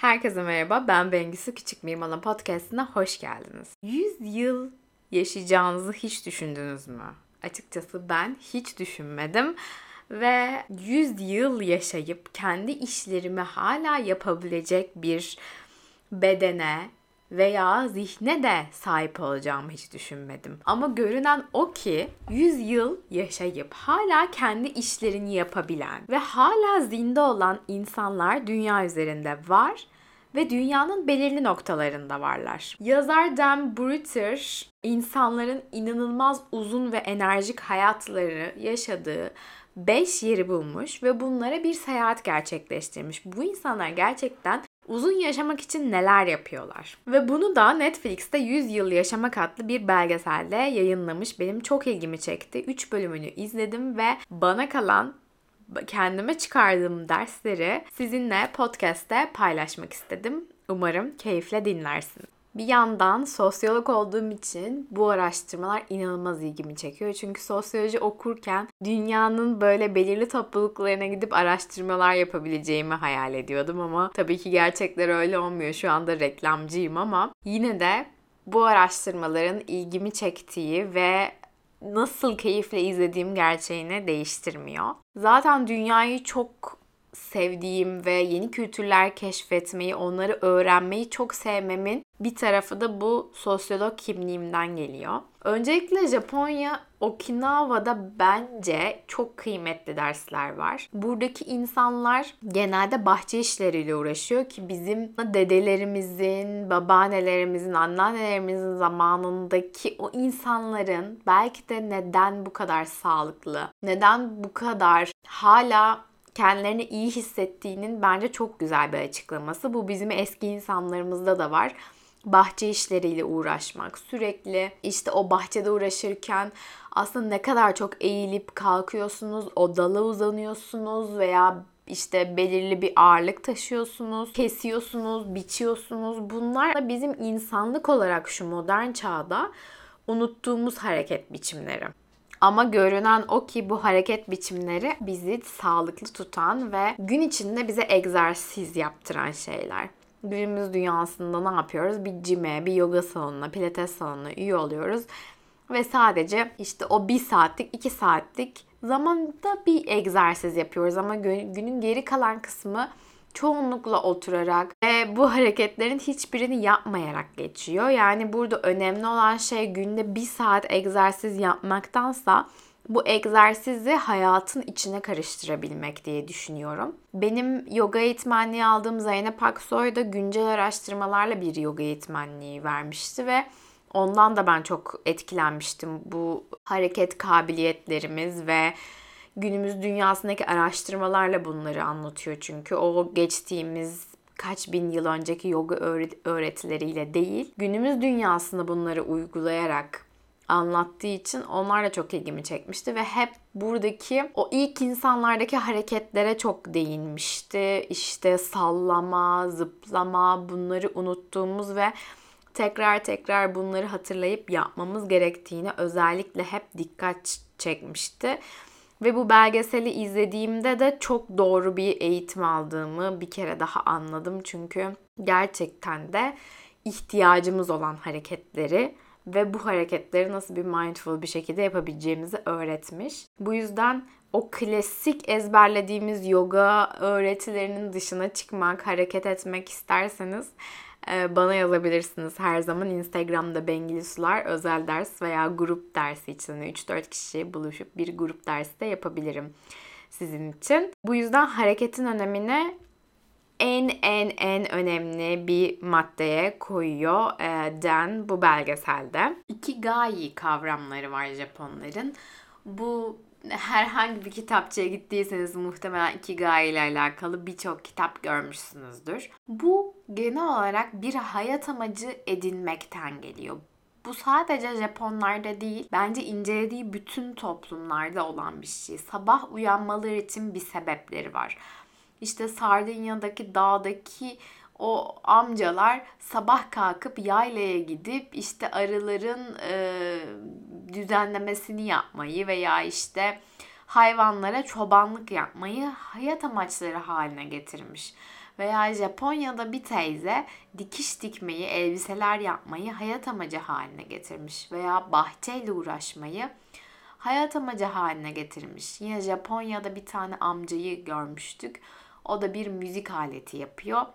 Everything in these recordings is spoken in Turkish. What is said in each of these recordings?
Herkese merhaba, ben Bengüsü Küçük Miyim Ana Podcast'ına hoş geldiniz. 100 yıl yaşayacağınızı hiç düşündünüz mü? Açıkçası ben hiç düşünmedim ve 100 yıl yaşayıp kendi işlerimi hala yapabilecek bir bedene veya zihne de sahip olacağımı hiç düşünmedim. Ama görünen o ki 100 yıl yaşayıp hala kendi işlerini yapabilen ve hala zinde olan insanlar dünya üzerinde var ve dünyanın belirli noktalarında varlar. Yazar Dan Brutter insanların inanılmaz uzun ve enerjik hayatları yaşadığı 5 yeri bulmuş ve bunlara bir seyahat gerçekleştirmiş. Bu insanlar gerçekten uzun yaşamak için neler yapıyorlar? Ve bunu da Netflix'te 100 Yıl Yaşamak adlı bir belgeselde yayınlamış. Benim çok ilgimi çekti. 3 bölümünü izledim ve bana kalan kendime çıkardığım dersleri sizinle podcast'te paylaşmak istedim. Umarım keyifle dinlersin. Bir yandan sosyolog olduğum için bu araştırmalar inanılmaz ilgimi çekiyor. Çünkü sosyoloji okurken dünyanın böyle belirli topluluklarına gidip araştırmalar yapabileceğimi hayal ediyordum ama tabii ki gerçekler öyle olmuyor. Şu anda reklamcıyım ama yine de bu araştırmaların ilgimi çektiği ve nasıl keyifle izlediğim gerçeğini değiştirmiyor. Zaten dünyayı çok sevdiğim ve yeni kültürler keşfetmeyi, onları öğrenmeyi çok sevmemin bir tarafı da bu sosyolog kimliğimden geliyor. Öncelikle Japonya Okinawa'da bence çok kıymetli dersler var. Buradaki insanlar genelde bahçe işleriyle uğraşıyor ki bizim dedelerimizin, babaannelerimizin, anneannelerimizin zamanındaki o insanların belki de neden bu kadar sağlıklı, neden bu kadar hala kendilerini iyi hissettiğinin bence çok güzel bir açıklaması. Bu bizim eski insanlarımızda da var bahçe işleriyle uğraşmak, sürekli işte o bahçede uğraşırken aslında ne kadar çok eğilip kalkıyorsunuz, o dala uzanıyorsunuz veya işte belirli bir ağırlık taşıyorsunuz, kesiyorsunuz, biçiyorsunuz. Bunlar da bizim insanlık olarak şu modern çağda unuttuğumuz hareket biçimleri. Ama görünen o ki bu hareket biçimleri bizi sağlıklı tutan ve gün içinde bize egzersiz yaptıran şeyler. Günümüz dünyasında ne yapıyoruz? Bir cime, bir yoga salonuna, pilates salonuna üye oluyoruz. Ve sadece işte o bir saatlik, iki saatlik zamanda bir egzersiz yapıyoruz. Ama günün geri kalan kısmı çoğunlukla oturarak ve bu hareketlerin hiçbirini yapmayarak geçiyor. Yani burada önemli olan şey günde bir saat egzersiz yapmaktansa bu egzersizi hayatın içine karıştırabilmek diye düşünüyorum. Benim yoga eğitmenliği aldığım Zeynep Aksoy da güncel araştırmalarla bir yoga eğitmenliği vermişti ve ondan da ben çok etkilenmiştim. Bu hareket kabiliyetlerimiz ve günümüz dünyasındaki araştırmalarla bunları anlatıyor çünkü o geçtiğimiz kaç bin yıl önceki yoga öğretileriyle değil, günümüz dünyasında bunları uygulayarak anlattığı için onlar da çok ilgimi çekmişti ve hep buradaki o ilk insanlardaki hareketlere çok değinmişti. İşte sallama, zıplama bunları unuttuğumuz ve tekrar tekrar bunları hatırlayıp yapmamız gerektiğini özellikle hep dikkat çekmişti. Ve bu belgeseli izlediğimde de çok doğru bir eğitim aldığımı bir kere daha anladım. Çünkü gerçekten de ihtiyacımız olan hareketleri ve bu hareketleri nasıl bir mindful bir şekilde yapabileceğimizi öğretmiş. Bu yüzden o klasik ezberlediğimiz yoga öğretilerinin dışına çıkmak, hareket etmek isterseniz bana yazabilirsiniz. Her zaman Instagram'da Bengili Sular özel ders veya grup dersi için 3-4 hani kişi buluşup bir grup dersi de yapabilirim sizin için. Bu yüzden hareketin önemini en en en önemli bir maddeye koyuyor e, Den bu belgeselde. Ikigai kavramları var Japonların. Bu herhangi bir kitapçıya gittiyseniz muhtemelen Ikigai ile alakalı birçok kitap görmüşsünüzdür. Bu genel olarak bir hayat amacı edinmekten geliyor. Bu sadece Japonlarda değil, bence incelediği bütün toplumlarda olan bir şey. Sabah uyanmaları için bir sebepleri var işte Sardinya'daki dağdaki o amcalar sabah kalkıp yaylaya gidip işte arıların e, düzenlemesini yapmayı veya işte hayvanlara çobanlık yapmayı hayat amaçları haline getirmiş. Veya Japonya'da bir teyze dikiş dikmeyi, elbiseler yapmayı hayat amacı haline getirmiş. Veya bahçeyle uğraşmayı hayat amacı haline getirmiş. Yine Japonya'da bir tane amcayı görmüştük. O da bir müzik aleti yapıyor.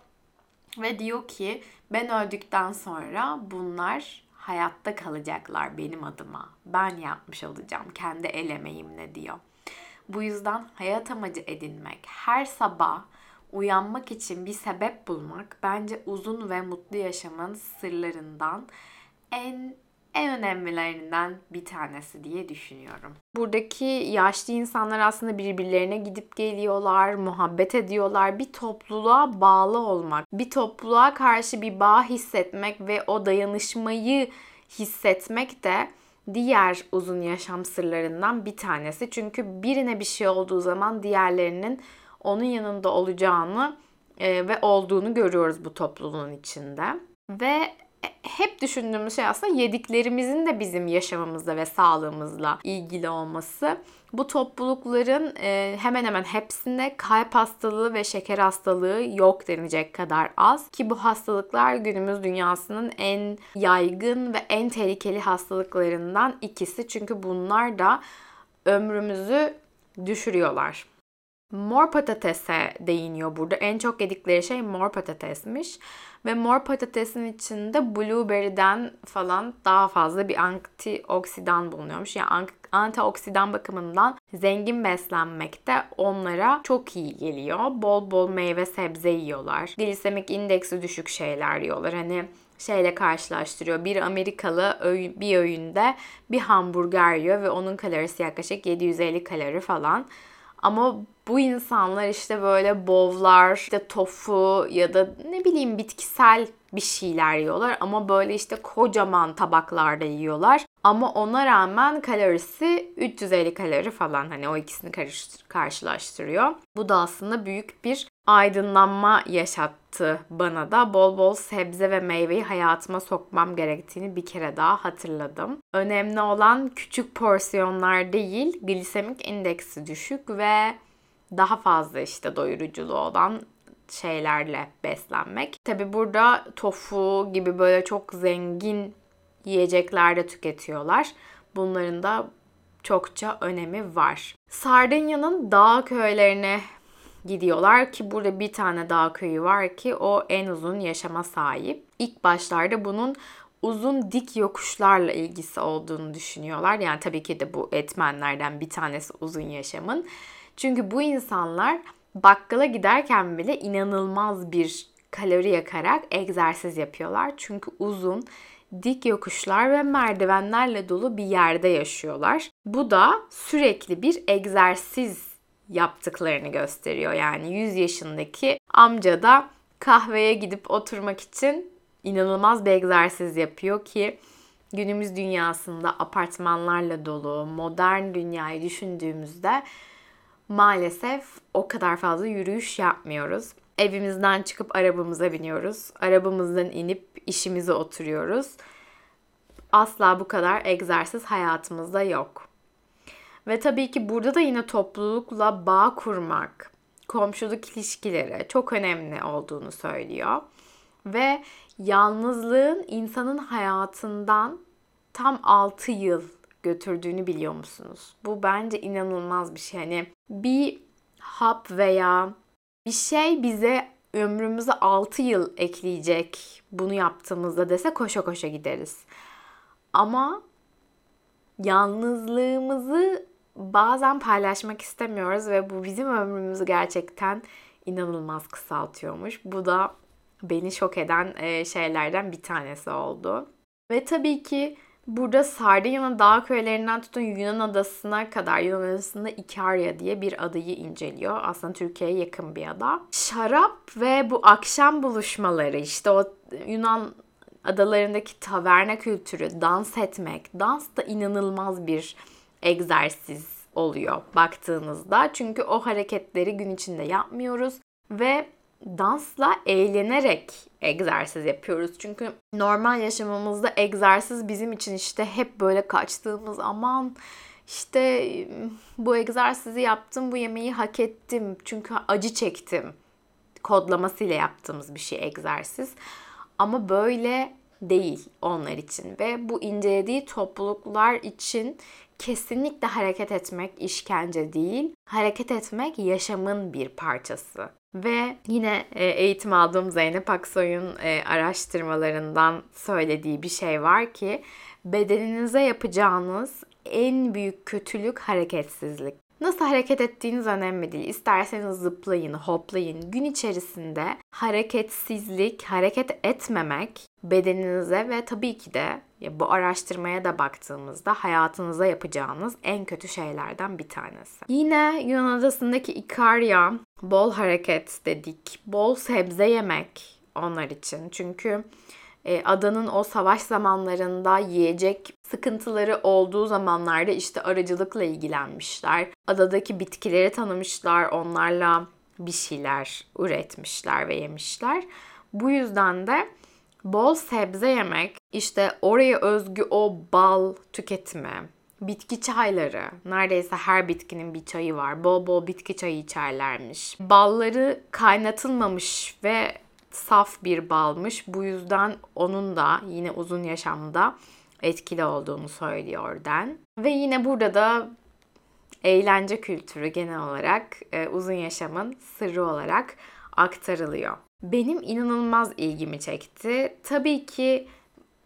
Ve diyor ki ben öldükten sonra bunlar hayatta kalacaklar benim adıma. Ben yapmış olacağım kendi el emeğimle diyor. Bu yüzden hayat amacı edinmek, her sabah uyanmak için bir sebep bulmak bence uzun ve mutlu yaşamın sırlarından en en önemlilerinden bir tanesi diye düşünüyorum. Buradaki yaşlı insanlar aslında birbirlerine gidip geliyorlar, muhabbet ediyorlar. Bir topluluğa bağlı olmak, bir topluluğa karşı bir bağ hissetmek ve o dayanışmayı hissetmek de diğer uzun yaşam sırlarından bir tanesi. Çünkü birine bir şey olduğu zaman diğerlerinin onun yanında olacağını e, ve olduğunu görüyoruz bu topluluğun içinde. Ve hep düşündüğümüz şey aslında yediklerimizin de bizim yaşamımızla ve sağlığımızla ilgili olması. Bu toplulukların e, hemen hemen hepsinde kalp hastalığı ve şeker hastalığı yok denecek kadar az ki bu hastalıklar günümüz dünyasının en yaygın ve en tehlikeli hastalıklarından ikisi. Çünkü bunlar da ömrümüzü düşürüyorlar. Mor patatese değiniyor burada. En çok yedikleri şey mor patatesmiş. Ve mor patatesin içinde blueberry'den falan daha fazla bir antioksidan bulunuyormuş. Yani antioksidan bakımından zengin beslenmek de onlara çok iyi geliyor. Bol bol meyve sebze yiyorlar. Glisemik indeksi düşük şeyler yiyorlar. Hani şeyle karşılaştırıyor. Bir Amerikalı bir öğünde bir hamburger yiyor ve onun kalorisi yaklaşık 750 kalori falan. Ama bu insanlar işte böyle bovlar, işte tofu ya da ne bileyim bitkisel bir şeyler yiyorlar ama böyle işte kocaman tabaklarda yiyorlar. Ama ona rağmen kalorisi 350 kalori falan hani o ikisini karşılaştırıyor. Bu da aslında büyük bir aydınlanma yaşattı bana da. Bol bol sebze ve meyveyi hayatıma sokmam gerektiğini bir kere daha hatırladım. Önemli olan küçük porsiyonlar değil, glisemik indeksi düşük ve daha fazla işte doyuruculuğu olan şeylerle beslenmek. Tabi burada tofu gibi böyle çok zengin yiyecekler de tüketiyorlar. Bunların da çokça önemi var. Sardinya'nın dağ köylerine gidiyorlar ki burada bir tane dağ köyü var ki o en uzun yaşama sahip. İlk başlarda bunun uzun dik yokuşlarla ilgisi olduğunu düşünüyorlar. Yani tabii ki de bu etmenlerden bir tanesi uzun yaşamın. Çünkü bu insanlar bakkala giderken bile inanılmaz bir kalori yakarak egzersiz yapıyorlar. Çünkü uzun dik yokuşlar ve merdivenlerle dolu bir yerde yaşıyorlar. Bu da sürekli bir egzersiz yaptıklarını gösteriyor. Yani 100 yaşındaki amca da kahveye gidip oturmak için inanılmaz bir egzersiz yapıyor ki günümüz dünyasında apartmanlarla dolu modern dünyayı düşündüğümüzde maalesef o kadar fazla yürüyüş yapmıyoruz. Evimizden çıkıp arabamıza biniyoruz. Arabamızdan inip işimize oturuyoruz. Asla bu kadar egzersiz hayatımızda yok. Ve tabii ki burada da yine toplulukla bağ kurmak, komşuluk ilişkileri çok önemli olduğunu söylüyor. Ve yalnızlığın insanın hayatından tam 6 yıl götürdüğünü biliyor musunuz? Bu bence inanılmaz bir şey. Hani bir hap veya bir şey bize ömrümüze 6 yıl ekleyecek bunu yaptığımızda dese koşa koşa gideriz. Ama yalnızlığımızı bazen paylaşmak istemiyoruz ve bu bizim ömrümüzü gerçekten inanılmaz kısaltıyormuş. Bu da beni şok eden şeylerden bir tanesi oldu. Ve tabii ki Burada Sardinya'nın dağ köylerinden tutun Yunan adasına kadar Yunan adasında Ikarya diye bir adayı inceliyor. Aslında Türkiye'ye yakın bir ada. Şarap ve bu akşam buluşmaları işte o Yunan adalarındaki taverna kültürü, dans etmek. Dans da inanılmaz bir egzersiz oluyor baktığınızda. Çünkü o hareketleri gün içinde yapmıyoruz ve dansla eğlenerek egzersiz yapıyoruz. Çünkü normal yaşamımızda egzersiz bizim için işte hep böyle kaçtığımız aman işte bu egzersizi yaptım, bu yemeği hak ettim çünkü acı çektim kodlamasıyla yaptığımız bir şey egzersiz. Ama böyle değil onlar için ve bu incelediği topluluklar için kesinlikle hareket etmek işkence değil. Hareket etmek yaşamın bir parçası. Ve yine e, eğitim aldığım Zeynep Aksoy'un e, araştırmalarından söylediği bir şey var ki bedeninize yapacağınız en büyük kötülük hareketsizlik. Nasıl hareket ettiğiniz önemli değil. İsterseniz zıplayın, hoplayın. Gün içerisinde hareketsizlik, hareket etmemek bedeninize ve tabii ki de bu araştırmaya da baktığımızda hayatınıza yapacağınız en kötü şeylerden bir tanesi. Yine Yunan adasındaki Ikarya bol hareket dedik. Bol sebze yemek onlar için. Çünkü e, adanın o savaş zamanlarında yiyecek sıkıntıları olduğu zamanlarda işte aracılıkla ilgilenmişler. Adadaki bitkileri tanımışlar, onlarla bir şeyler üretmişler ve yemişler. Bu yüzden de bol sebze yemek, işte oraya özgü o bal tüketimi, bitki çayları. Neredeyse her bitkinin bir çayı var. Bol bol bitki çayı içerlermiş. Balları kaynatılmamış ve saf bir balmış. Bu yüzden onun da yine uzun yaşamda etkili olduğunu söylüyor Den. Ve yine burada da eğlence kültürü genel olarak e, uzun yaşamın sırrı olarak aktarılıyor. Benim inanılmaz ilgimi çekti. Tabii ki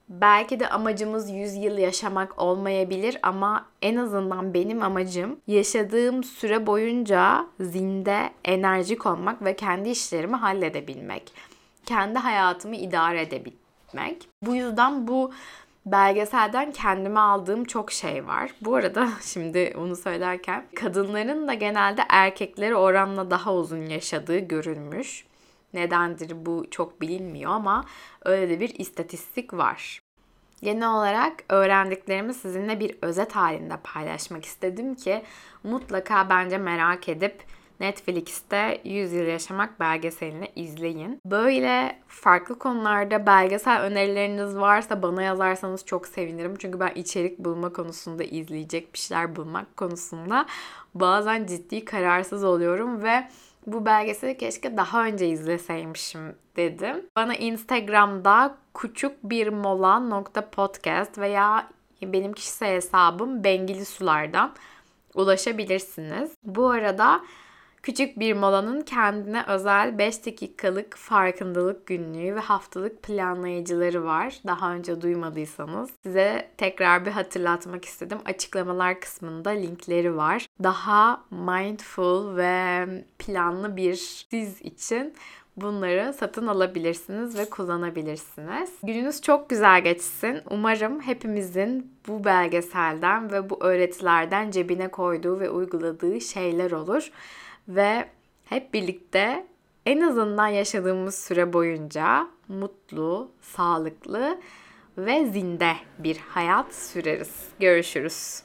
belki de amacımız 100 yıl yaşamak olmayabilir ama en azından benim amacım yaşadığım süre boyunca zinde enerjik olmak ve kendi işlerimi halledebilmek. Kendi hayatımı idare edebilmek. Bu yüzden bu belgeselden kendime aldığım çok şey var. Bu arada şimdi onu söylerken kadınların da genelde erkekleri oranla daha uzun yaşadığı görülmüş. Nedendir bu çok bilinmiyor ama öyle de bir istatistik var. Genel olarak öğrendiklerimi sizinle bir özet halinde paylaşmak istedim ki mutlaka bence merak edip Netflix'te 100 Yıl Yaşamak belgeselini izleyin. Böyle farklı konularda belgesel önerileriniz varsa bana yazarsanız çok sevinirim. Çünkü ben içerik bulma konusunda, izleyecek bir şeyler bulmak konusunda bazen ciddi kararsız oluyorum ve bu belgeseli keşke daha önce izleseymişim dedim. Bana Instagram'da küçük bir mola nokta podcast veya benim kişisel hesabım Bengili Sular'dan ulaşabilirsiniz. Bu arada Küçük bir molanın kendine özel 5 dakikalık farkındalık günlüğü ve haftalık planlayıcıları var. Daha önce duymadıysanız size tekrar bir hatırlatmak istedim. Açıklamalar kısmında linkleri var. Daha mindful ve planlı bir siz için bunları satın alabilirsiniz ve kullanabilirsiniz. Gününüz çok güzel geçsin. Umarım hepimizin bu belgeselden ve bu öğretilerden cebine koyduğu ve uyguladığı şeyler olur ve hep birlikte en azından yaşadığımız süre boyunca mutlu, sağlıklı ve zinde bir hayat süreriz. Görüşürüz.